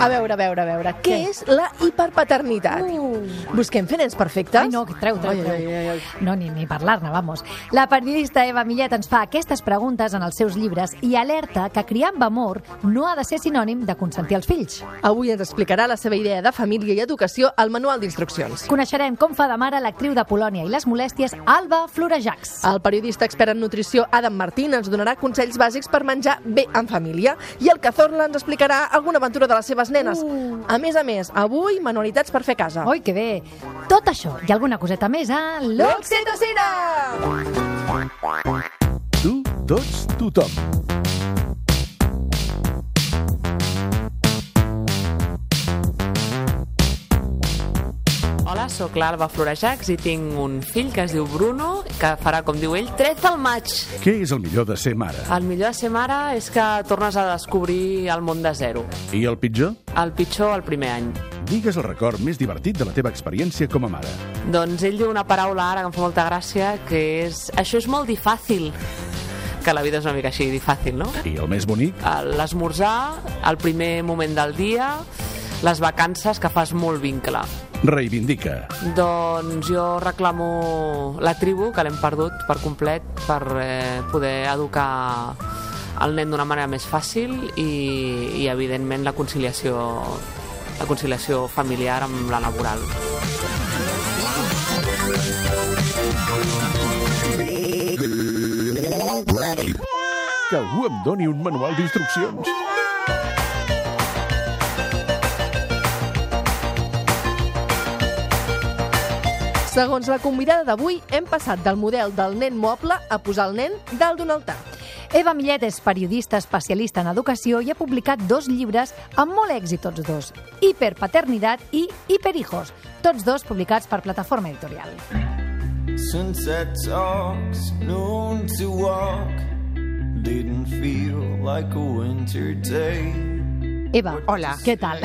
A veure, a veure, a veure. Què, és la hiperpaternitat? Uh. Busquem fer nens perfectes? Ai, no, treu, treu, treu. ai, ai, ai. No, ni, ni parlar-ne, vamos. La periodista Eva Millet ens fa aquestes preguntes en els seus llibres i alerta que criar amb amor no ha de ser sinònim de consentir els fills. Avui ens explicarà la seva idea de família i educació al manual d'instruccions. Coneixerem com fa de mare l'actriu de Polònia i les molèsties Alba Florejacs. El periodista expert en nutrició Adam Martín ens donarà consells bàsics per menjar bé en família i el Cazorla ens explicarà alguna aventura de les seves nenes. A més a més, avui manualitats per fer casa. Oi, que bé. Tot això i alguna coseta més a l'Oxitocina! Tu, tots, tothom. Sóc l'Alba Florejacs i tinc un fill que es diu Bruno, que farà, com diu ell, 13 al maig. Què és el millor de ser mare? El millor de ser mare és que tornes a descobrir el món de zero. I el pitjor? El pitjor el primer any. Digues el record més divertit de la teva experiència com a mare. Doncs ell diu una paraula ara que em fa molta gràcia, que és... Això és molt difàcil. Que la vida és una mica així, difàcil, no? I el més bonic? L'esmorzar, el primer moment del dia, les vacances, que fas molt vincle. Reivindica. Doncs jo reclamo la tribu, que l'hem perdut per complet, per eh, poder educar el nen d'una manera més fàcil i, i evidentment, la conciliació, la conciliació familiar amb la laboral. Que algú em doni un manual d'instruccions. Segons la convidada d'avui, hem passat del model del nen moble a posar el nen dalt d'un altar. Eva Millet és periodista especialista en educació i ha publicat dos llibres amb molt èxit tots dos, Hiperpaternitat i Hiperhijos, tots dos publicats per plataforma editorial. Sunset talks, noon to walk. Didn't feel like a winter day. Eva, Hola. què tal?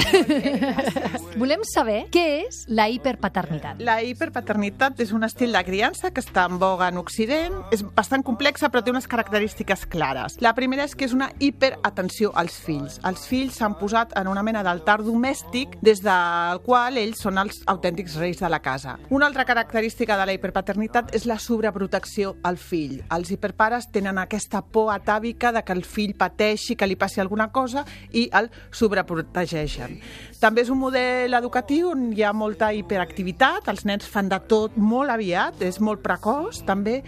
Volem saber què és la hiperpaternitat. La hiperpaternitat és un estil de criança que està en boga en Occident, és bastant complexa però té unes característiques clares. La primera és que és una hiperatenció als fills. Els fills s'han posat en una mena d'altar domèstic des del qual ells són els autèntics reis de la casa. Una altra característica de la hiperpaternitat és la sobreprotecció al fill. Els hiperpares tenen aquesta por atàvica de que el fill pateixi, que li passi alguna cosa i el sobreprotegeixen. També és un model educatiu on hi ha molta hiperactivitat, els nens fan de tot molt aviat, és molt precoç també,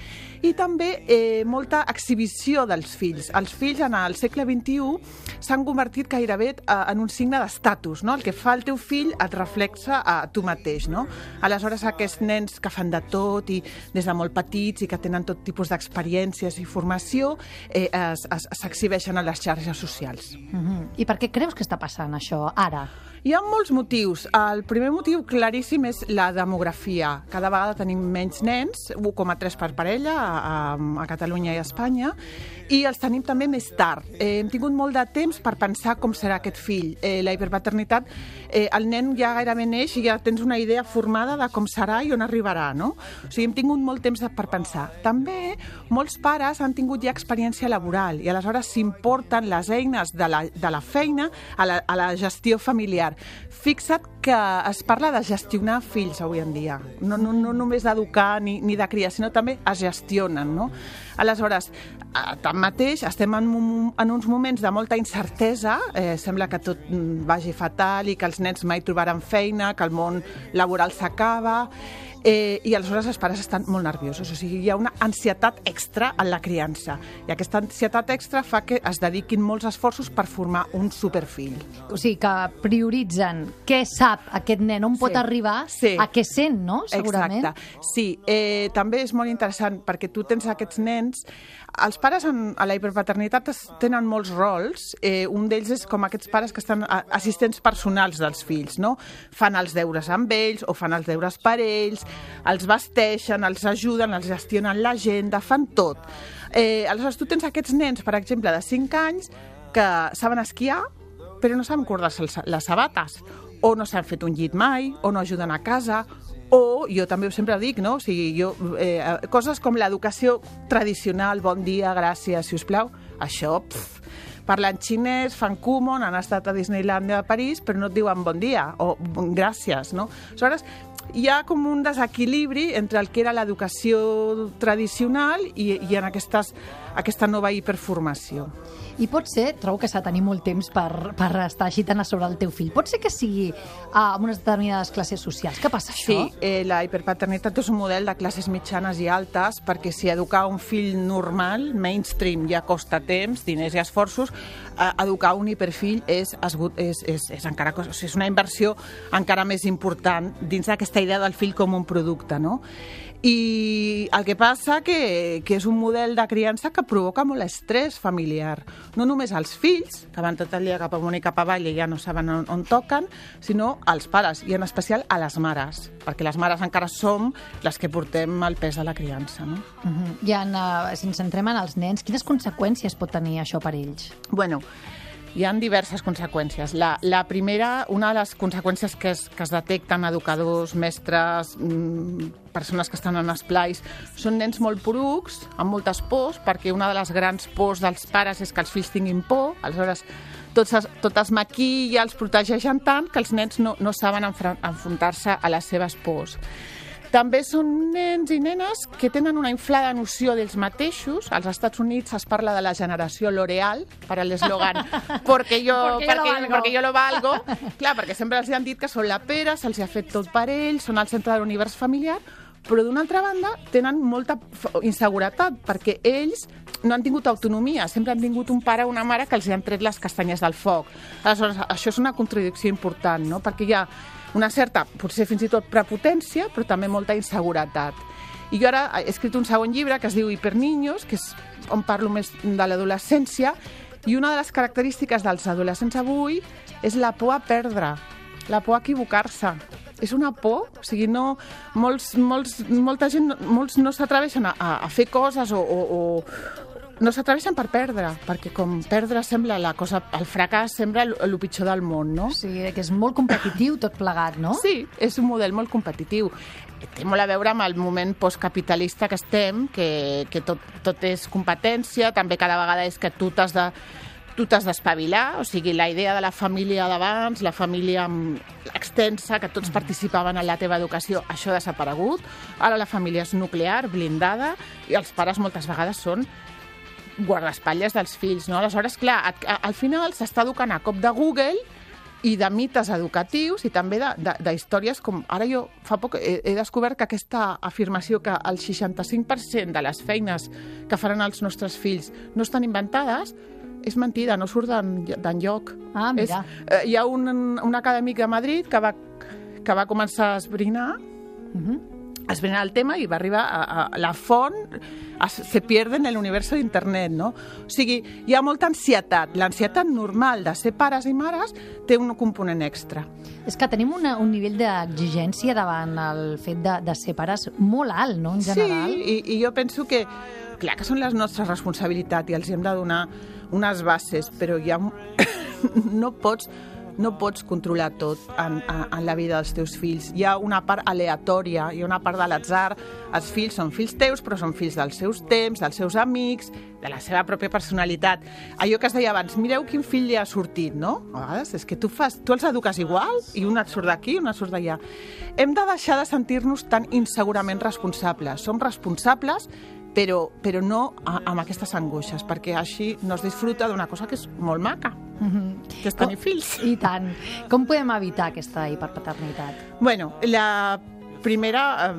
i també eh, molta exhibició dels fills. Els fills en el segle XXI s'han convertit gairebé eh, en un signe d'estatus, no? El que fa el teu fill et reflexa a tu mateix, no? Aleshores, aquests nens que fan de tot i des de molt petits i que tenen tot tipus d'experiències i formació eh, s'exhibeixen a les xarxes socials. Mhm. I per què creus que està passant això ara? Hi ha molts motius. El primer motiu claríssim és la demografia. Cada vegada tenim menys nens, 1,3 per parella a, a, Catalunya i a Espanya, i els tenim també més tard. Eh, hem tingut molt de temps per pensar com serà aquest fill. Eh, la hiperpaternitat, eh, el nen ja gairebé neix i ja tens una idea formada de com serà i on arribarà, no? O sigui, hem tingut molt temps per pensar. També molts pares han tingut ja experiència laboral i aleshores s'importen les eines de la, de la feina a la, a la gestió familiar. Fixa't que es parla de gestionar fills avui en dia. No, no, no només d'educar ni, ni de criar, sinó també es gestionen, no? Aleshores, tanmateix, estem en, un- en uns moments de molta incertesa, eh, sembla que tot vagi fatal i que els nens mai trobaran feina, que el món laboral s'acaba, eh, i aleshores els pares estan molt nerviosos, o sigui, hi ha una ansietat extra en la criança, i aquesta ansietat extra fa que es dediquin molts esforços per formar un superfill. O sigui, que prioritzen què sap aquest nen, on pot Sí. arribar, Sí. a què sent, no? Segurament. Exacte. Sí, eh, també és molt interessant perquè tu tens aquests nens... Els pares en, a la hiperpaternitat es, tenen molts rols. Eh, un d'ells és com aquests pares que estan a, assistents personals dels fills, no? Fan els deures amb ells o fan els deures per ells, els vesteixen, els ajuden, els gestionen l'agenda, fan tot. Eh, aleshores, tu tens aquests nens, per exemple, de 5 anys, que saben esquiar, però no saben cordar-se els- les sabates, o no s'han fet un llit mai, o no ajuden a casa, o jo també sempre dic, no? O sigui, jo, eh, coses com l'educació tradicional, bon dia, gràcies, si us plau, això, pff, parlen xinès, fan kumon, han estat a Disneylandia a París, però no et diuen bon dia o gràcies, no? Aleshores, hi ha com un desequilibri entre el que era l'educació tradicional i, i en aquestes, aquesta nova hiperformació. I pot ser, trobo que s'ha de tenir molt temps per, per estar així tan a sobre el teu fill. Pot ser que sigui a unes determinades classes socials. Què passa, Sí, això? eh, la hiperpaternitat és un model de classes mitjanes i altes perquè si educar un fill normal, mainstream, ja costa temps, diners i esforços, eh, educar un hiperfill és, esgut, és, és, és, encara, o sigui, és una inversió encara més important dins d'aquesta idea del fill com un producte, no? I el que passa que, que és un model de criança que provoca molt estrès familiar. No només als fills, que van tot el dia cap amunt i cap avall i ja no saben on, on toquen, sinó als pares, i en especial a les mares, perquè les mares encara som les que portem el pes de la criança. No? Uh -huh. I en, uh, si ens centrem en els nens, quines conseqüències pot tenir això per ells? Bueno, hi han diverses conseqüències. La, la primera, una de les conseqüències que es, que es detecten educadors, mestres, mmm, persones que estan en esplais, són nens molt porucs, amb moltes pors, perquè una de les grans pors dels pares és que els fills tinguin por, aleshores tot es, tot es maquilla, els protegeixen tant que els nens no, no saben enfrontar-se a les seves pors. També són nens i nenes que tenen una inflada noció d'ells mateixos. Als Estats Units es parla de la generació L'Oreal, per a l'eslògan perquè jo, Porque perquè, valgo". perquè jo lo valgo. Clar, perquè sempre els han dit que són la pera, se'ls ha fet tot per ells, són al centre de l'univers familiar, però d'una altra banda tenen molta inseguretat perquè ells no han tingut autonomia, sempre han tingut un pare o una mare que els han tret les castanyes del foc. Aleshores, això és una contradicció important, no? perquè hi ha una certa, potser fins i tot prepotència, però també molta inseguretat. I jo ara he escrit un segon llibre que es diu Hiperniños, que és on parlo més de l'adolescència, i una de les característiques dels adolescents avui és la por a perdre, la por a equivocar-se. És una por, o sigui, no, molts, molts, molta gent, molts no s'atreveixen a, a, fer coses o, o, o no s'atreveixen per perdre, perquè com perdre sembla la cosa, el fracàs sembla el, pitjor del món, no? Sigui, que és molt competitiu tot plegat, no? Sí, és un model molt competitiu. Té molt a veure amb el moment postcapitalista que estem, que, que tot, tot és competència, també cada vegada és que tu t'has de tu t'has d'espavilar, o sigui, la idea de la família d'abans, la família mm, extensa, que tots participaven en la teva educació, això ha desaparegut. Ara la família és nuclear, blindada, i els pares moltes vegades són guardaespatlles dels fills, no? Aleshores, clar, al final s'està educant a cop de Google i de mites educatius i també de, de, de històries com... Ara jo fa poc he, he descobert que aquesta afirmació que el 65% de les feines que faran els nostres fills no estan inventades és mentida, no surt d'en- d'enlloc. Ah, És, mira. eh, hi ha un, un acadèmic de Madrid que va, que va començar a esbrinar Mhm. a esbrinar el tema i va arribar a, a la font a, se pierde en el universo d'internet, no? O sigui, hi ha molta ansietat. L'ansietat normal de ser pares i mares té un component extra. És que tenim una, un nivell d'exigència davant el fet de, de ser pares molt alt, no?, en general. Sí, i, i jo penso que, clar que són les nostres responsabilitats i els hem de donar unes bases, però ja no pots no pots controlar tot en, en, en la vida dels teus fills. Hi ha una part aleatòria, hi ha una part de l'atzar. Els fills són fills teus, però són fills dels seus temps, dels seus amics, de la seva pròpia personalitat. Allò que es deia abans, mireu quin fill li ha sortit, no? A vegades és que tu, fas, tu els eduques igual i un et surt d'aquí i un et surt d'allà. Hem de deixar de sentir-nos tan insegurament responsables. Som responsables, però, però no a, amb aquestes angoixes, perquè així no es disfruta d'una cosa que és molt maca, que és tenir fills. I tant. Com podem evitar aquesta hiperpaternitat? Bueno, la primera eh,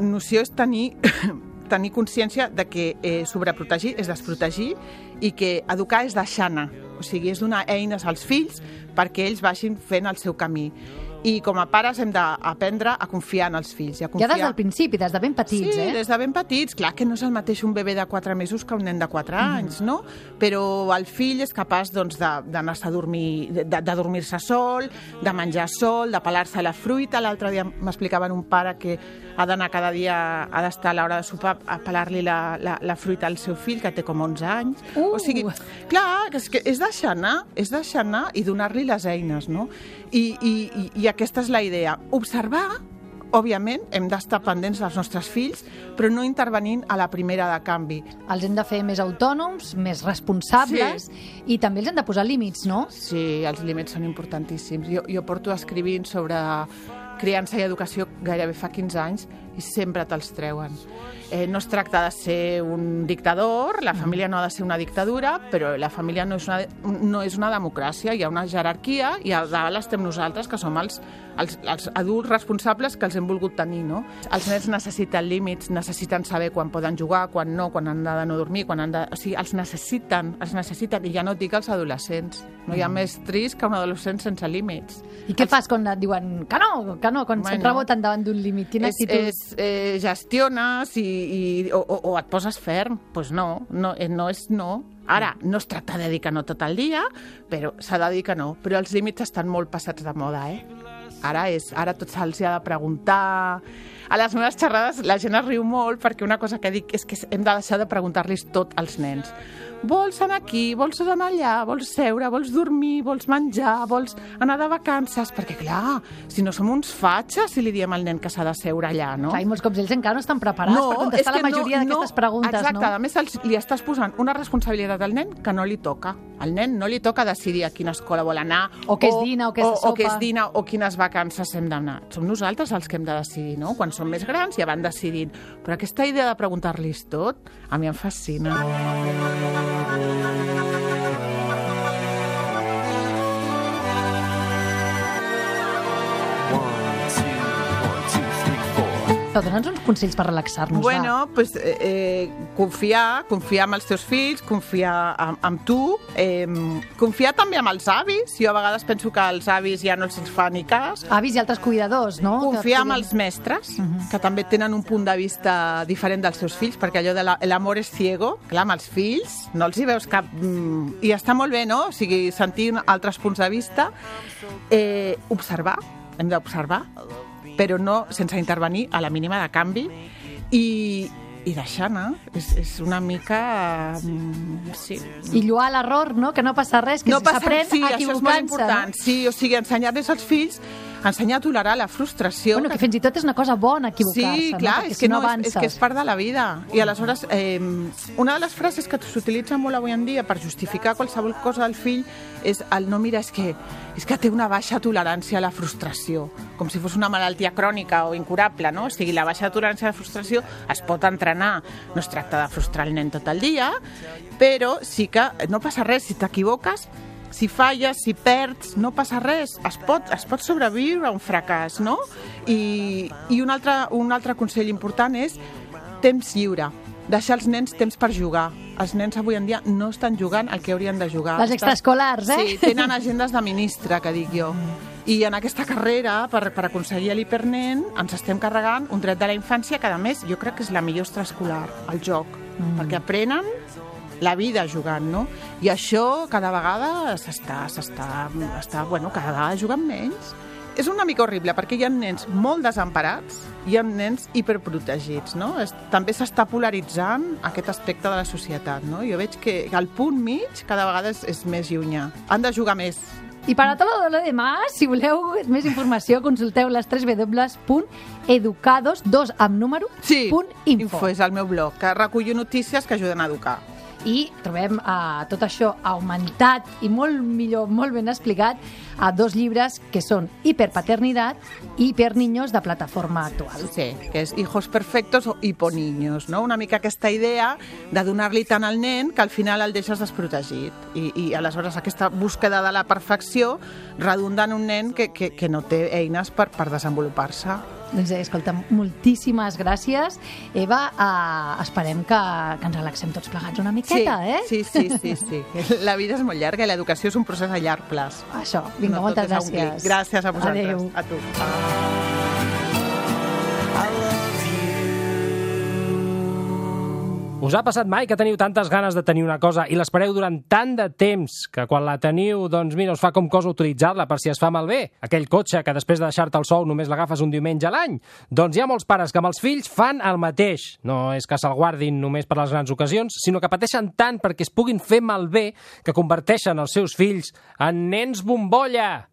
noció és tenir, tenir consciència de que eh, sobreprotegir és desprotegir i que educar és deixar anar. O sigui, és donar eines als fills perquè ells vagin fent el seu camí. I com a pares hem d'aprendre a confiar en els fills. I a Ja confiar... des del principi, des de ben petits, sí, eh? des de ben petits. Clar que no és el mateix un bebè de 4 mesos que un nen de 4 anys, no? Però el fill és capaç doncs, d'anar-se a dormir, de, de dormir-se sol, de menjar sol, de pelar-se la fruita. L'altre dia m'explicaven un pare que ha d'anar cada dia, ha d'estar a l'hora de sopar a pelar-li la, la, la fruita al seu fill, que té com 11 anys. Uh! O sigui, clar, és que és deixar anar, és deixar anar i donar-li les eines, no? I, i, i, I aquesta és la idea. Observar òbviament, hem d'estar pendents dels nostres fills, però no intervenint a la primera de canvi. Els hem de fer més autònoms, més responsables, i també els hem de posar límits, no? Sí, els límits són importantíssims. Jo, jo porto escrivint sobre criança i educació gairebé fa 15 anys i sempre te'ls treuen. Eh, no es tracta de ser un dictador, la família no ha de ser una dictadura, però la família no és una, no és una democràcia, hi ha una jerarquia i a dalt estem nosaltres, que som els, els, els adults responsables que els hem volgut tenir, no? Els nens necessiten límits, necessiten saber quan poden jugar, quan no, quan han de no dormir, quan han de... O sigui, els necessiten, els necessiten, i ja no dic els adolescents. No hi ha més trist que un adolescent sense límits. I què fas quan et diuen que no, que no, quan bueno, se't reboten davant d'un límit? Quina és, actitud? és, eh, gestiones i, i, o, o, et poses ferm. Doncs pues no, no, eh, no és no. Ara, no es tracta de dir que no tot el dia, però s'ha de dir que no. Però els límits estan molt passats de moda, eh? Ara, és, ara tot se'ls ha de preguntar... A les meves xerrades la gent es riu molt perquè una cosa que dic és que hem de deixar de preguntar-los tot als nens. Vols anar aquí, vols anar allà, vols seure, vols dormir, vols menjar, vols anar de vacances... Perquè, clar, si no som uns fatxes si li diem al nen que s'ha de seure allà, no? Clar, i molts cops ells encara no estan preparats per contestar la majoria d'aquestes preguntes, exacte, no? a més els, li estàs posant una responsabilitat al nen que no li toca. Al nen no li toca decidir a quina escola vol anar, O què és dina, o què és o, o què sopa. és dina, o quines vacances hem d'anar. Som nosaltres els que hem de decidir, no? Quan som més grans ja van decidint. Però aquesta idea de preguntar-los tot, a mi em fascina. Música Però dona'ns uns consells per relaxar-nos. Bueno, pues, eh, eh, confiar, confiar en els teus fills, confiar en, en tu, eh, confiar també amb els avis. Jo a vegades penso que els avis ja no els fa ni cas. va. Avis i altres cuidadors, no? Confiar en els mestres, que també tenen un punt de vista diferent dels seus fills, perquè allò de la- l'amor és ciego, clar, amb els fills no els hi veus cap... mm, I està molt bé, no? O sigui, sentir altres punts de vista, eh, observar, hem d'observar, però no sense intervenir a la mínima de canvi i, i deixar anar. És, és una mica... mm, sí, I lluar l'error, no? Que no passa res, que no s'aprèn sí, això és molt important. Sí, o sigui, ensenyar-los als fills, ensenyar a tolerar la frustració. Bueno, que fins i tot és una cosa bona equivocar-se, Sí, no? clar, Perquè és si que, no, no, avances. és que és part de la vida. I aleshores, eh, una de les frases que s'utilitza molt avui en dia per justificar qualsevol cosa del fill és el no, mira, és que, és que té una baixa tolerància a la frustració, com si fos una malaltia crònica o incurable, no? O sigui, la baixa tolerància a la frustració es pot entrenar. No es tracta de frustrar el nen tot el dia, però sí que no passa res si t'equivoques, si falles, si perds, no passa res. Es pot, es pot sobreviure a un fracàs, no? I, i un, altre, un altre consell important és temps lliure. Deixar els nens temps per jugar. Els nens avui en dia no estan jugant el que haurien de jugar. Les extraescolars, eh? Sí, tenen agendes de ministre, que dic jo. I en aquesta carrera, per, per aconseguir l'hipernen, ens estem carregant un dret de la infància que, a més, jo crec que és la millor extraescolar, el joc, mm. perquè aprenen la vida jugant, no? I això cada vegada s'està, s'està, està, bueno, cada vegada jugant menys. És una mica horrible, perquè hi ha nens molt desemparats i hi ha nens hiperprotegits, no? Es, també s'està polaritzant aquest aspecte de la societat, no? Jo veig que el punt mig cada vegada és, és més llunyà. Han de jugar més. I para todo lo demás, si voleu més informació, consulteu les 3 www.educados, dos amb número, Sí, punt info. info és el meu blog, que recullo notícies que ajuden a educar. I trobem uh, tot això augmentat i molt millor, molt ben explicat a dos llibres que són Hiperpaternitat i Hiperniños de plataforma actual. Sí, que és hijos perfectos o hiponiños, no? Una mica aquesta idea de donar-li tant al nen que al final el deixes desprotegit. I, i aleshores aquesta búsqueda de la perfecció redunda en un nen que, que, que no té eines per, per desenvolupar-se. Doncs eh, escolta, moltíssimes gràcies. Eva, eh, esperem que, que ens relaxem tots plegats una miqueta, sí, eh? Sí, sí, sí, sí. La vida és molt llarga i l'educació és un procés a llarg plaç. Això, vinga, No moltes gràcies. Gràcies a vosaltres. Adéu. A tu. Us ha passat mai que teniu tantes ganes de tenir una cosa i l'espereu durant tant de temps que quan la teniu, doncs mira, us fa com cosa utilitzar-la per si es fa malbé? Aquell cotxe que després de deixar-te el sou només l'agafes un diumenge a l'any? Doncs hi ha molts pares que amb els fills fan el mateix. No és que se'l guardin només per les grans ocasions, sinó que pateixen tant perquè es puguin fer malbé que converteixen els seus fills en nens bombolla.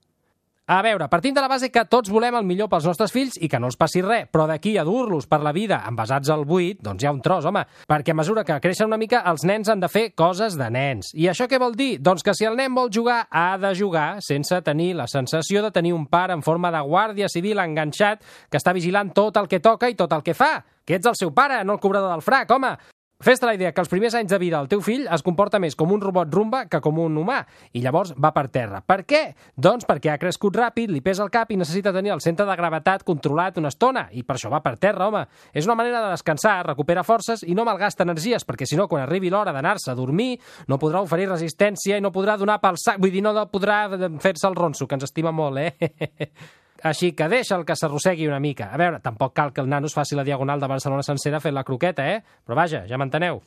A veure, partint de la base que tots volem el millor pels nostres fills i que no els passi res, però d'aquí a dur-los per la vida envasats al buit, doncs hi ha un tros, home, perquè a mesura que creixen una mica, els nens han de fer coses de nens. I això què vol dir? Doncs que si el nen vol jugar, ha de jugar sense tenir la sensació de tenir un pare en forma de guàrdia civil enganxat que està vigilant tot el que toca i tot el que fa. Que ets el seu pare, no el cobrador del frac, home. Fes-te la idea que els primers anys de vida del teu fill es comporta més com un robot rumba que com un humà, i llavors va per terra. Per què? Doncs perquè ha crescut ràpid, li pesa el cap i necessita tenir el centre de gravetat controlat una estona, i per això va per terra, home. És una manera de descansar, recupera forces i no malgasta energies, perquè si no, quan arribi l'hora d'anar-se a dormir, no podrà oferir resistència i no podrà donar pel sac, vull dir, no podrà fer-se el ronso, que ens estima molt, eh? Així que deixa'l que s'arrossegui una mica. A veure, tampoc cal que el nano es faci la diagonal de Barcelona sencera fent la croqueta, eh? Però vaja, ja m'enteneu.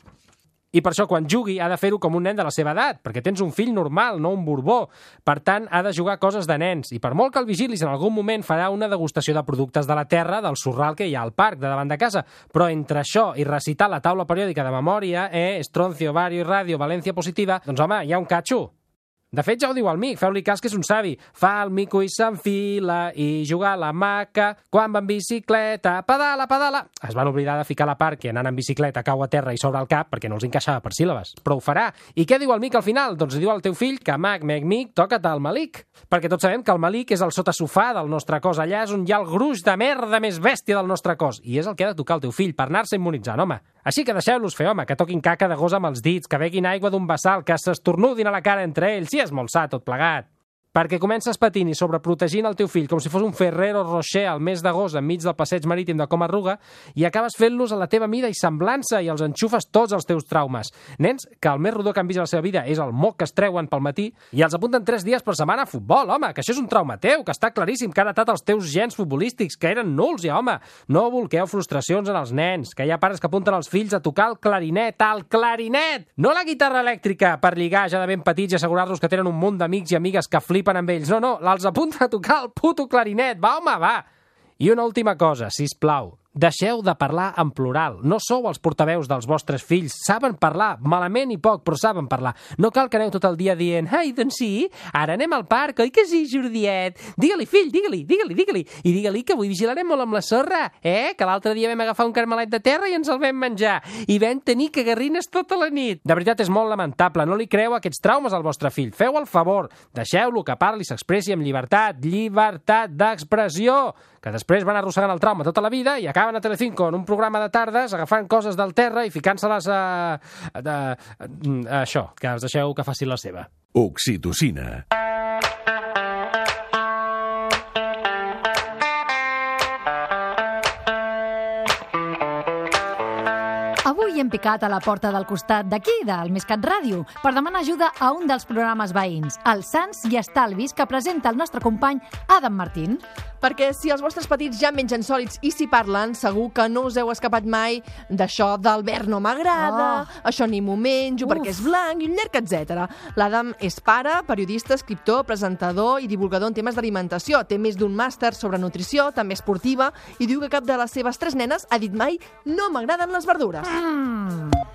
I per això, quan jugui, ha de fer-ho com un nen de la seva edat, perquè tens un fill normal, no un borbó. Per tant, ha de jugar coses de nens. I per molt que el vigilis, en algun moment farà una degustació de productes de la terra del sorral que hi ha al parc, de davant de casa. Però entre això i recitar la taula periòdica de memòria, eh, estroncio, vario i radio, valència positiva, doncs home, hi ha un catxo. De fet, ja ho diu el mic, feu-li cas que és un savi. Fa el mico i s'enfila i juga a la maca quan va en bicicleta. Pedala, pedala. Es van oblidar de ficar la part que anant en bicicleta cau a terra i sobre el cap perquè no els encaixava per síl·labes. Però ho farà. I què diu el mic al final? Doncs diu al teu fill que mac, mec, mic, toca't el malic. Perquè tots sabem que el malic és el sota sofà del nostre cos. Allà és on hi ha el gruix de merda més bèstia del nostre cos. I és el que ha de tocar el teu fill per anar-se immunitzant, home. Així que deixeu-los fer, home, que toquin caca de gos amb els dits, que beguin aigua d'un vessal, que s'estornudin a la cara entre ells, i és molt sa tot plegat. Perquè comences patint i sobreprotegint el teu fill com si fos un Ferrero Rocher al mes d'agost enmig del passeig marítim de Comarruga i acabes fent-los a la teva mida i semblança i els enxufes tots els teus traumes. Nens que el més rodó que han vist a la seva vida és el moc que es treuen pel matí i els apunten tres dies per setmana a futbol, home, que això és un trauma teu, que està claríssim que ha datat els teus gens futbolístics, que eren nuls ja, home. No volqueu frustracions en els nens, que hi ha pares que apunten els fills a tocar el clarinet, el clarinet! No la guitarra elèctrica per lligar ja de ben petits i assegurar-los que tenen un munt d'amics i amigues que flipen amb ells. No, no, els apunten a tocar el puto clarinet. Va, home, va! I una última cosa, si plau. Deixeu de parlar en plural. No sou els portaveus dels vostres fills. Saben parlar, malament i poc, però saben parlar. No cal que aneu tot el dia dient «Ai, doncs sí, ara anem al parc, oi que sí, Jordiet? Digue-li, fill, digue-li, digue-li, digue-li. I digue-li que avui vigilarem molt amb la sorra, eh? Que l'altre dia vam agafar un carmelet de terra i ens el vam menjar. I vam tenir cagarrines tota la nit. De veritat, és molt lamentable. No li creu aquests traumes al vostre fill. Feu el favor. Deixeu-lo que parli s'expressi amb llibertat. Llibertat d'expressió que després van arrossegant el trauma tota la vida i acaben a Telecinco en un programa de tardes agafant coses del terra i ficant-se-les a, a, a, a això, que els deixeu que facin la seva. Oxitocina. Avui hem picat a la porta del costat d'aquí, del Mescat Ràdio, per demanar ajuda a un dels programes veïns, els Sants i Estalvis, que presenta el nostre company Adam Martín. Perquè si els vostres petits ja mengen sòlids i s'hi parlen, segur que no us heu escapat mai d'això d'Albert no m'agrada, Oh. això ni m'ho menjo Uf. perquè és blanc i un llarg, etc. L'Adam és pare, periodista, escriptor, presentador i divulgador en temes d'alimentació. Té més d'un màster sobre nutrició, també esportiva, i diu que cap de les seves tres nenes ha dit mai no m'agraden les verdures. Mm.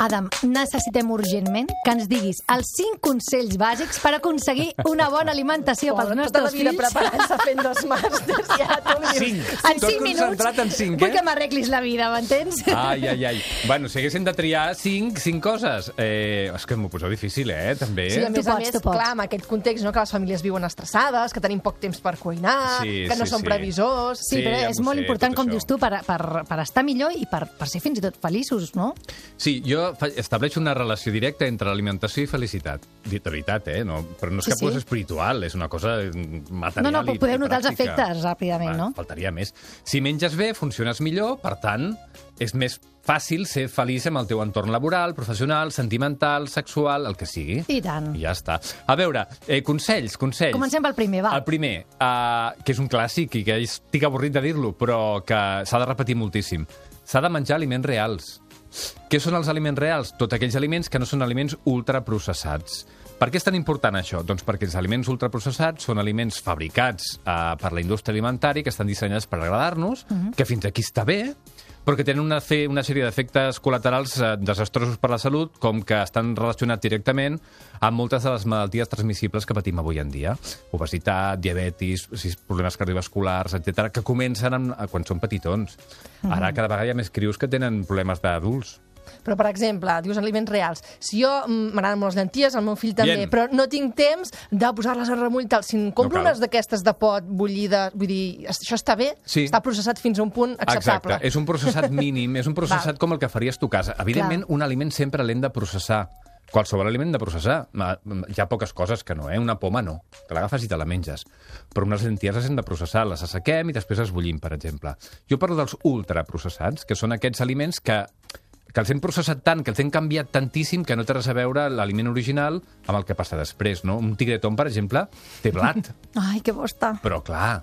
Adam, necessitem urgentment que ens diguis els 5 consells bàsics per aconseguir una bona alimentació pels Tota la nostres vida fills. preparant-se fent dos màsters i ara tu. Cinc. En Tot 5 minuts en cinc, vull eh? que m'arreglis la vida, m'entens? Ai, ai, ai. Bueno, si haguéssim de triar cinc, cinc coses... Eh, és que m'ho poseu difícil, eh, també. Sí, a Tu més a pots, més, tu pots. clar, amb aquest context, no, que les famílies viuen estressades, que tenim poc temps per cuinar, Sí, que no sí, són sí. previsors... Sí, Sí, però ja és molt sé, important, com això. dius tu, per, per, per estar millor i per, per ser fins i tot feliços, no? Sí, jo estableix una relació directa entre alimentació i felicitat. De veritat, eh? No, però no és Sí, cap sí. cosa espiritual, és una cosa material No, no, i- podeu notar els efectes ràpidament, no? Faltaria més. Si menges bé, funciones millor, per tant, és més fàcil ser feliç amb el teu entorn laboral, professional, sentimental, sexual, el que sigui. I tant. I ja està. A veure, eh, consells, consells. Comencem pel primer, va. El primer, uh, que és un clàssic i que estic avorrit de dir-lo, però que s'ha de repetir moltíssim. S'ha de menjar aliments reals. Què són els aliments reals? Tots aquells aliments que no són aliments ultraprocessats. Per què és tan important això? Doncs perquè els aliments ultraprocessats són aliments fabricats uh, per la indústria alimentària que estan dissenyats per agradar-nos, que fins aquí està bé, però que tenen una, fe, una sèrie d'efectes col·laterals eh, desastrosos per la salut, com que estan relacionats directament amb moltes de les malalties transmissibles que patim avui en dia. Obesitat, diabetis, problemes cardiovasculars, etc que comencen amb, eh, quan són petitons. Ara cada vegada hi ha més crios que tenen problemes d'adults. Però, per exemple, dius aliments reals. Si jo mm, m'agraden molt les llenties, el meu fill també, Bien. però no tinc temps de posar-les a remull tal. Si em compro No cal. unes d'aquestes de pot bullides, vull dir, això està bé? Sí. Està processat fins a un punt acceptable. Exacte, és un processat mínim, és un processat com el que faries tu a casa. Evidentment, un aliment sempre l'hem de processar. Qualsevol aliment de processar. Hi ha poques coses que no, eh? Una poma no. Te l'agafes i te la menges. Però unes llenties les hem de processar, les assequem i després les bullim, per exemple. Jo parlo dels ultraprocessats, que són aquests aliments que que els hem processat tant, que els hem canviat tantíssim que no té res a veure l'aliment original amb el que passa després, no? Un tigretón, per exemple, té blat. Ai, que bosta. Però clar,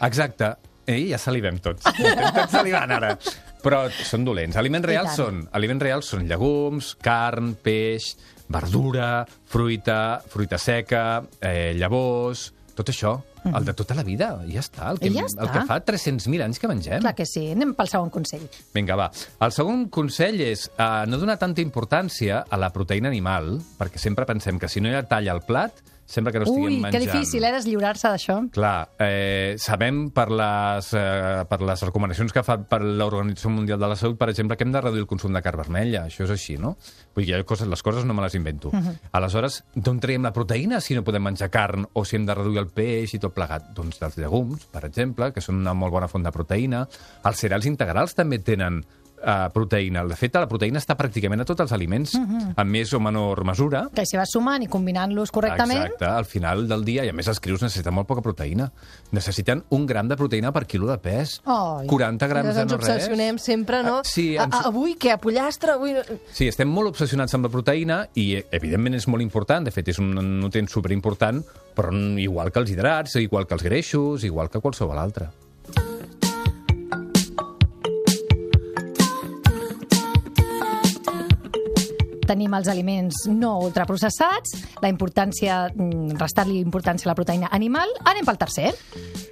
exacte. Ei, ja salivem tots. Estem tots salivant ara. Però són dolents. Aliments reals són, aliments reals són llegums, carn, peix, verdura, fruita, fruita seca, eh, llavors, tot això. El de tota la vida, ja està. El que, ja el està. que fa 300.000 anys que mengem. Clar que sí. Anem pel segon consell. Vinga, va. El segon consell és uh, no donar tanta importància a la proteïna animal, perquè sempre pensem que si no hi ha tall al plat, sembla que no estiguem Ui, menjant. que difícil, eh, deslliurar-se d'això. Clar, eh, sabem per les, eh, per les recomanacions que fa per l'Organització Mundial de la Salut, per exemple, que hem de reduir el consum de carn vermella. Això és així, no? Vull dir, coses, les coses no me les invento. Uh -huh. Aleshores, d'on traiem la proteïna si no podem menjar carn o si hem de reduir el peix i tot plegat? Doncs dels llegums, per exemple, que són una molt bona font de proteïna. Els cereals integrals també tenen eh, proteïna. De fet, la proteïna està pràcticament a tots els aliments, uh -huh. en més o menor mesura. Que si vas sumant i combinant-los correctament... Exacte, al final del dia, i a més els crios necessiten molt poca proteïna. Necessiten un gram de proteïna per quilo de pes. Ai. 40 grams Ens de ens no res. obsessionem sempre, no? Ah, sí, a, ens- a, avui què? A pollastre? Avui... Sí, estem molt obsessionats amb la proteïna i, evidentment, és molt important. De fet, és un nutrient superimportant, però igual que els hidrats, igual que els greixos, igual que qualsevol altre. Tenim els aliments no ultraprocessats, la importància, mm, restar-li importància a la proteïna animal. Anem pel tercer.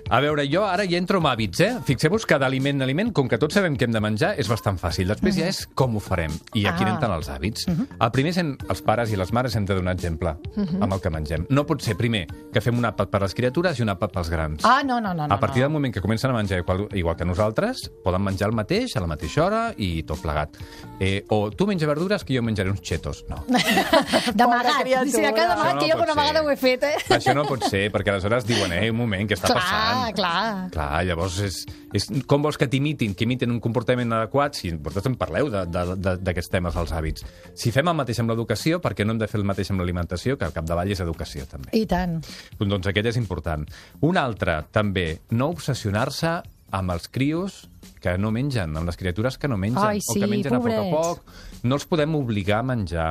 A veure, jo ara hi entro amb hàbits, eh? Fixeu-vos que d'aliment en aliment, com que tots sabem què hem de menjar, és bastant fàcil. Després ja és com ho farem. I aquí Ah. entren els hàbits. El primer és en, els pares i les mares hem de donar exemple amb el que mengem. No pot ser, primer, que fem un àpat per les criatures i un àpat pels grans. Ah, no, no, no. A partir no. del moment que comencen a menjar igual, igual que nosaltres, poden menjar el mateix, a la mateixa hora i tot plegat. Eh, o tu menja verdures que jo menjaré uns chetos. No. D'amagat. criatura. Sí, cada amagat, no que jo pot una vegada ho he fet, eh? Això no pot ser, perquè aleshores diuen, eh, un moment, què està Clar, passant? Clar. Clar, llavors és, és com vols que t'imitin, que imitin un comportament adequat, si vosaltres en parleu d'aquests temes, els hàbits. Si fem el mateix amb l'educació, perquè no hem de fer el mateix amb l'alimentació, que al capdavall és educació, també. I tant. Doncs aquest és important. Un altre, també, no obsessionar-se amb els crios que no mengen, amb les criatures que no mengen, Ai, o sí, que mengen a poc a pobrets. poc. No els podem obligar a menjar.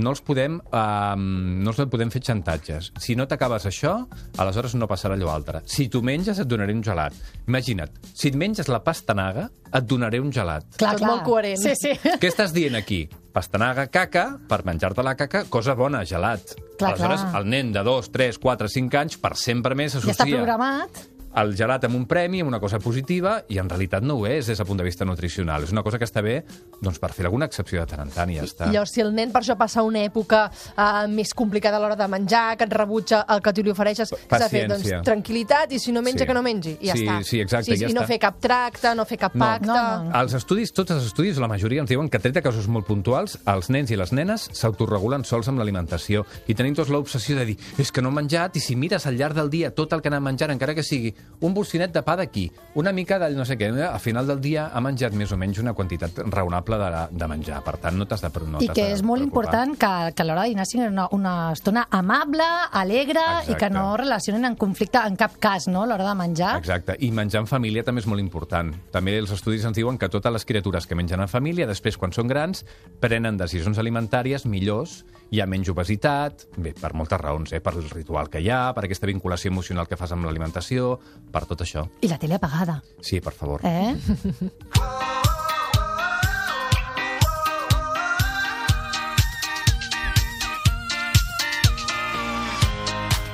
No els podem, um, no els podem fer xantatges. Si no t'acabes això, aleshores no passarà allò altre. Si tu menges, et donaré un gelat. Imagina't, si et menges la pastanaga, et donaré un gelat. Clar, Tot clar. molt coherent. Sí, sí. Què estàs dient aquí? Pastanaga, caca, per menjar-te la caca, cosa bona, gelat. Clar, Aleshores, clar. el nen de 2, 3, 4, 5 anys, per sempre més Ja està programat. El gelat amb un premi, amb una cosa positiva, i en realitat no ho és des del punt de vista nutricional. És una cosa que està bé doncs, per fer alguna excepció de tant en tant i ja està. I llavors, si el nen per això passa una època uh, més complicada a l'hora de menjar, que et rebutja el que tu li ofereixes, s'ha de fer? Doncs tranquil·litat, i si no menja, Sí. que no mengi. I ja Sí, està. sí, exacte, sí, ja I no està. fer cap tracte, no fer cap No. pacte... No, no. Els estudis, tots els estudis, la majoria ens diuen que, tret de casos molt puntuals, els nens i les nenes s'autoregulen sols amb l'alimentació i tenim tots l'obsessió de dir és que no he menjat i si mires al llarg del dia tot el que anem menjant, encara que sigui un bocinet de pa d'aquí, una mica de no sé què. Al final del dia ha menjat més o menys una quantitat raonable de, de menjar. Per tant, no t'has de, no I que és molt preocupar. important que, que a l'hora de dinar sigui una, una estona amable, alegre Exacte. i que no relacionen en conflicte en cap cas, no?, a l'hora de menjar. Exacte, i menjar en família també és molt important. També els estudis ens diuen que totes les criatures que mengen en família, després, quan són grans, prenen decisions alimentàries millors, hi ha menys obesitat, bé, per moltes raons, eh? per el ritual que hi ha, per aquesta vinculació emocional que fas amb l'alimentació, per tot això. I la tele apagada, Sí, per favor. eh?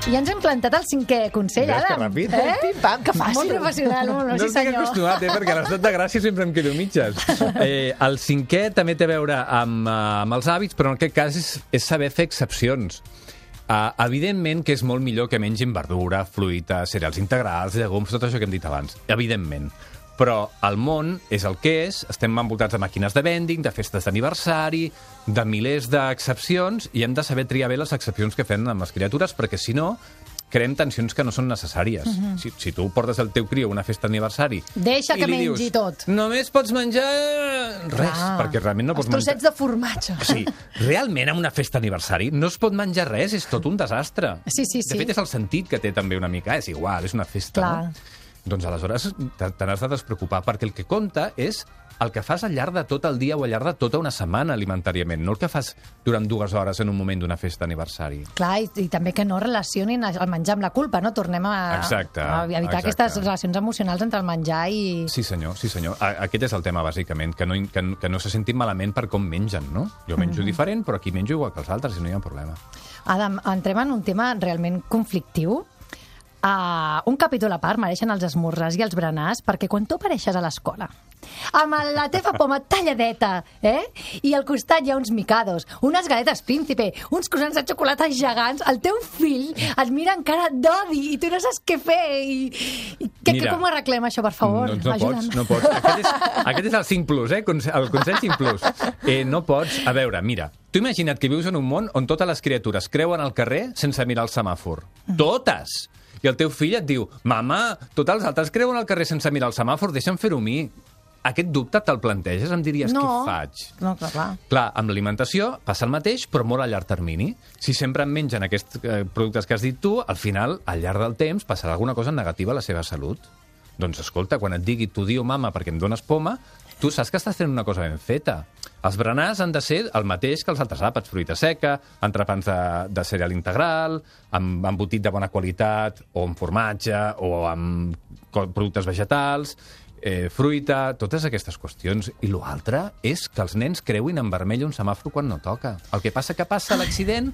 I ja ens hem plantat el cinquè consell, Veus que Adam. ràpid? Eh? Pim, pam, que fàcil. Molt professional, molt, No sí estic senyor. acostumat, eh, perquè a l'estat de gràcia sempre em quedo mitges. Eh, el cinquè també té a veure amb, eh, amb els hàbits, però en aquest cas és, és saber fer excepcions. Uh, evidentment que és molt millor que mengin verdura, fruita, cereals integrals, llegums, tot això que hem dit abans. Evidentment. Però el món és el que és, estem envoltats de màquines de vending, de festes d'aniversari, de milers d'excepcions, i hem de saber triar bé les excepcions que fem amb les criatures, perquè si no, creem tensions que no són necessàries. Uh -huh. si, si tu portes el teu criu a una festa d'aniversari... Mhm. Deixa que mengi dius, tot. Només pots menjar res, Clar. perquè realment no Els pots menjar... trossets de formatge. Sí, realment en una festa d'aniversari no es pot menjar res, és tot un desastre. Sí, sí, sí. De fet, és el sentit que té també una mica, és igual, és una festa, Clar. no? Doncs aleshores te n'has de despreocupar, perquè el que compta és el que fas al llarg de tot el dia o al llarg de tota una setmana alimentàriament, no el que fas durant dues hores en un moment d'una festa d'aniversari. Clar, i, i també que no relacionin el menjar amb la culpa, no? Tornem a, Exacte, a evitar exacte. aquestes relacions emocionals entre el menjar i... Sí, senyor, sí, senyor. A- Aquest és el tema, bàsicament, que no, que, que no se sentin malament per com mengen, no? Jo menjo diferent, però aquí menjo igual que els altres i no hi ha problema. Adam, entrem en un tema realment conflictiu. Uh, un capítol a part mereixen els esmorzars i els berenars perquè quan tu apareixes a l'escola amb la teva poma talladeta eh? i al costat hi ha uns micados unes galetes príncipe, uns croissants de xocolata gegants, el teu fill et mira amb cara d'odi i tu no saps què fer i, i que, Mira. que, com arreglem això, per favor? No Ajuda'm. pots, no pots. Aquest és, aquest és el 5 plus, eh? El consell 5 plus. Eh, no pots... A veure, mira, tu imagina't que vius en un món on totes les criatures creuen al carrer sense mirar el semàfor. Totes! I el teu fill et diu, mama, tots els altres creuen al carrer sense mirar el semàfor, deixa'm fer-ho a mi. Aquest dubte te'l planteges? Em diries, no. què faig? No, clar, clar. Clar, amb l'alimentació passa el mateix, però molt a llarg termini. Si sempre em mengen aquests eh, productes que has dit tu, al final, al llarg del temps, passarà alguna cosa negativa a la seva salut. Doncs escolta, quan et digui tu diu mama perquè em dones poma, tu saps que estàs fent una cosa ben feta. Els berenars han de ser el mateix que els altres àpats, fruita seca, entrepans de, de cereal integral, amb embotit de bona qualitat, o amb formatge, o amb productes vegetals, eh, fruita, totes aquestes qüestions. I l'altre és que els nens creuin en vermell un semàfor quan no toca. El que passa que passa l'accident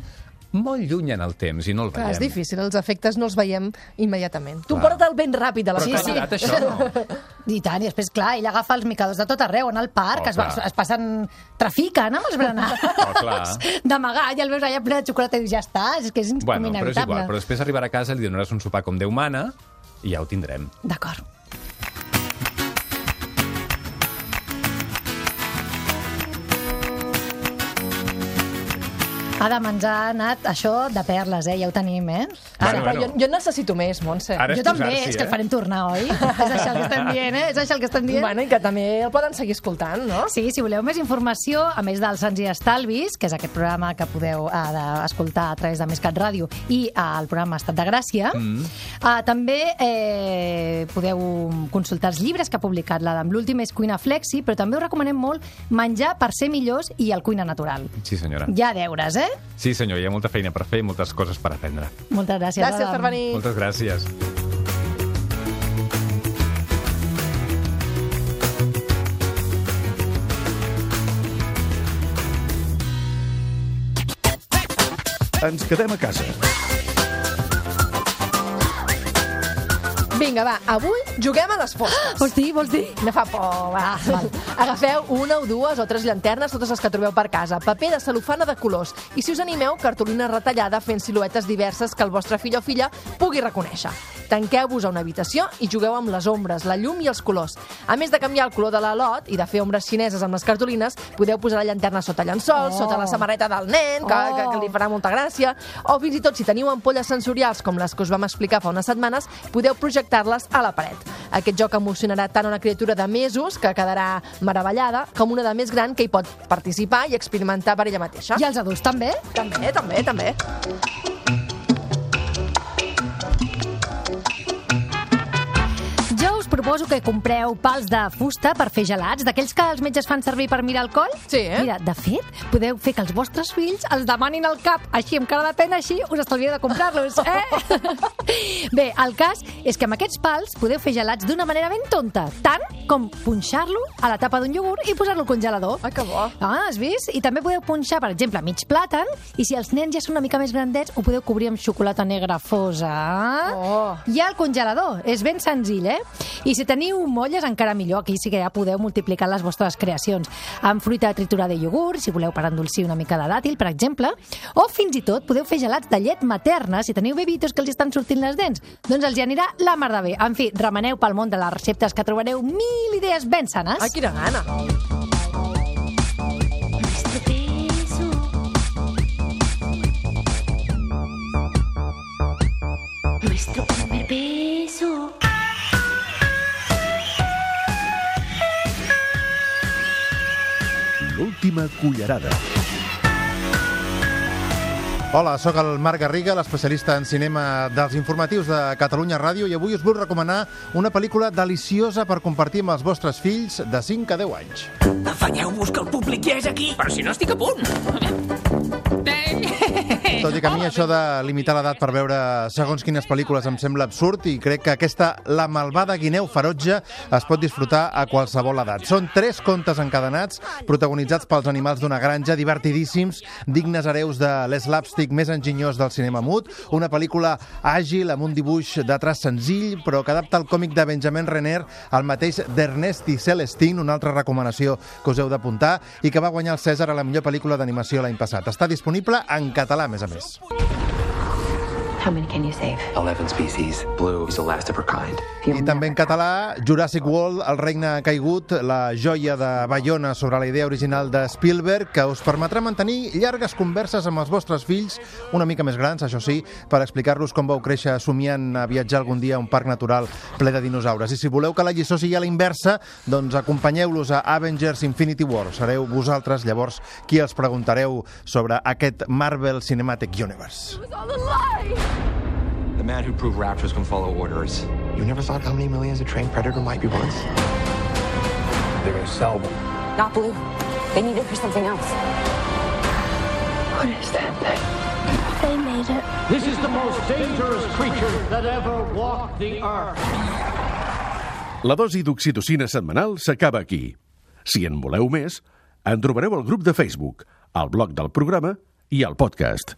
molt lluny en el temps i no el Clar, veiem. és difícil, els efectes no els veiem immediatament. Tu Clar. porta el ben ràpid de la Però Sí, sí, això no. I tant, i després, clar, ell agafa els micadors de tot arreu, en el parc, Oh, es, va, es passen... trafiquen amb els berenars. Oh, clar. D'amagar, i el veus allà ple de xocolata i dius, ja està, és que és Bueno, però és inevitable. igual, però després arribarà a casa, li donaràs un sopar com Déu mana i ja ho tindrem. D'acord. Adam, ens ha anat això de perles, eh? Ja ho tenim, eh? Bueno, Ara, bueno. Jo, jo necessito més, Montse. Ara jo també, és que eh? el farem tornar, oi? és això el que estem dient, eh? És això el que estem dient? Bueno, i que també el poden seguir escoltant, no? Sí, si voleu més informació, a més dels Sants i Estalvis, que és aquest programa que podeu eh, de- escoltar a través de Mescat Ràdio i eh, el programa Estat de Gràcia, mm. eh, també eh, podeu consultar els llibres que ha publicat l'Adam. L'últim és Cuina Flexi, però també us recomanem molt Menjar per ser millors i el Cuina Natural. Sí, senyora. Ha deures, eh? Sí, senyor, hi ha molta feina per fer i moltes coses per aprendre. Moltes gràcies, Gràcies Adam. per venir. Moltes gràcies. Ens quedem a casa. Vinga, va, avui juguem a les fosques. Vols dir, vols dir? Me fa por, va. val. Agafeu una o dues o tres llanternes, totes les que trobeu per casa, paper de cel·lofana de colors i, si us animeu, cartolina retallada fent siluetes diverses que el vostre fill o filla pugui reconèixer. Tanqueu-vos a una habitació i jugueu amb les ombres, la llum i els colors. A més de canviar el color de la lot i de fer ombres xineses amb les cartolines, podeu posar la llanterna sota llençol, Oh. sota la samarreta del nen, que, Oh. que, que li farà molta gràcia, o fins i tot si teniu ampolles sensorials com les que us vam explicar fa unes setmanes, podeu projectar projectar-les a la paret. Aquest joc emocionarà tant una criatura de mesos, que quedarà meravellada, com una de més gran que hi pot participar i experimentar per ella mateixa. I els adults també? També, també, també. Proposo que compreu pals de fusta per fer gelats, d'aquells que els metges fan servir per mirar el coll. Sí, eh? Mira, de fet, podeu fer que els vostres fills els demanin al cap, així amb cara de pena, així us estalvieu de comprar-los, eh? Bé, el cas és que amb aquests pals podeu fer gelats d'una manera ben tonta, tant com punxar-lo a la tapa d'un iogurt i posar-lo al congelador. Ah, que bo. Ah, has vist? I també podeu punxar, per exemple, mig plàtan, i si els nens ja són una mica més grandets, ho podeu cobrir amb xocolata negra fosa. Oh. I al congelador. És ben senzill, eh? I si teniu molles, encara millor. Aquí sí que ja podeu multiplicar les vostres creacions. Amb fruita triturada i iogurt, si voleu per endolcir una mica de dàtil, per exemple. O fins i tot podeu fer gelats de llet materna si teniu bebitos que els estan sortint les dents. Doncs els hi anirà la mar de bé. En fi, remeneu pel món de les receptes que trobareu mil idees ben sanes. Ai, quina gana. L'última cullerada. Hola, sóc el Marc Garriga, l'especialista en cinema dels informatius de Catalunya Ràdio i avui us vull recomanar una pel·lícula deliciosa per compartir amb els vostres fills de 5 a 10 anys. Afanyeu-vos que el públic ja és aquí. Però si no estic a punt. Tot i que a mi això de limitar l'edat per veure segons quines pel·lícules em sembla absurd i crec que aquesta La malvada guineu ferotge es pot disfrutar a qualsevol edat. Són tres contes encadenats protagonitzats pels animals d'una granja, divertidíssims, dignes hereus de l'eslapstick més enginyós del cinema mut, una pel·lícula àgil amb un dibuix de traç senzill però que adapta el còmic de Benjamin Renner al mateix d'Ernest i Celestine, una altra recomanació que us heu d'apuntar i que va guanyar el Cèsar a la millor pel·lícula d'animació l'any passat. Està disponible en català, a més a més. How many can you save? 11 species. Blue is the last of her kind. I també en català, Jurassic World, El regne ha caigut, la joia de Bayona sobre la idea original de Spielberg, que us permetrà mantenir llargues converses amb els vostres fills, una mica més grans, això sí, per explicar-los com vau créixer somiant a viatjar algun dia a un parc natural ple de dinosaures. I si voleu que la lliçó sigui a la inversa, doncs acompanyeu-los a Avengers Infinity War. Sereu vosaltres, llavors, qui els preguntareu sobre aquest Marvel Cinematic Universe. The man who proved raptors can follow orders. You never thought how many millions a trained predator might be worth? They're gonna sell them. Not blue. They need it for something else. What is that thing? They made it. This is the most dangerous creature that ever walked the earth. La dosi d'oxitocina setmanal s'acaba aquí. Si en voleu més, en trobareu al grup de Facebook, al blog del programa i al podcast.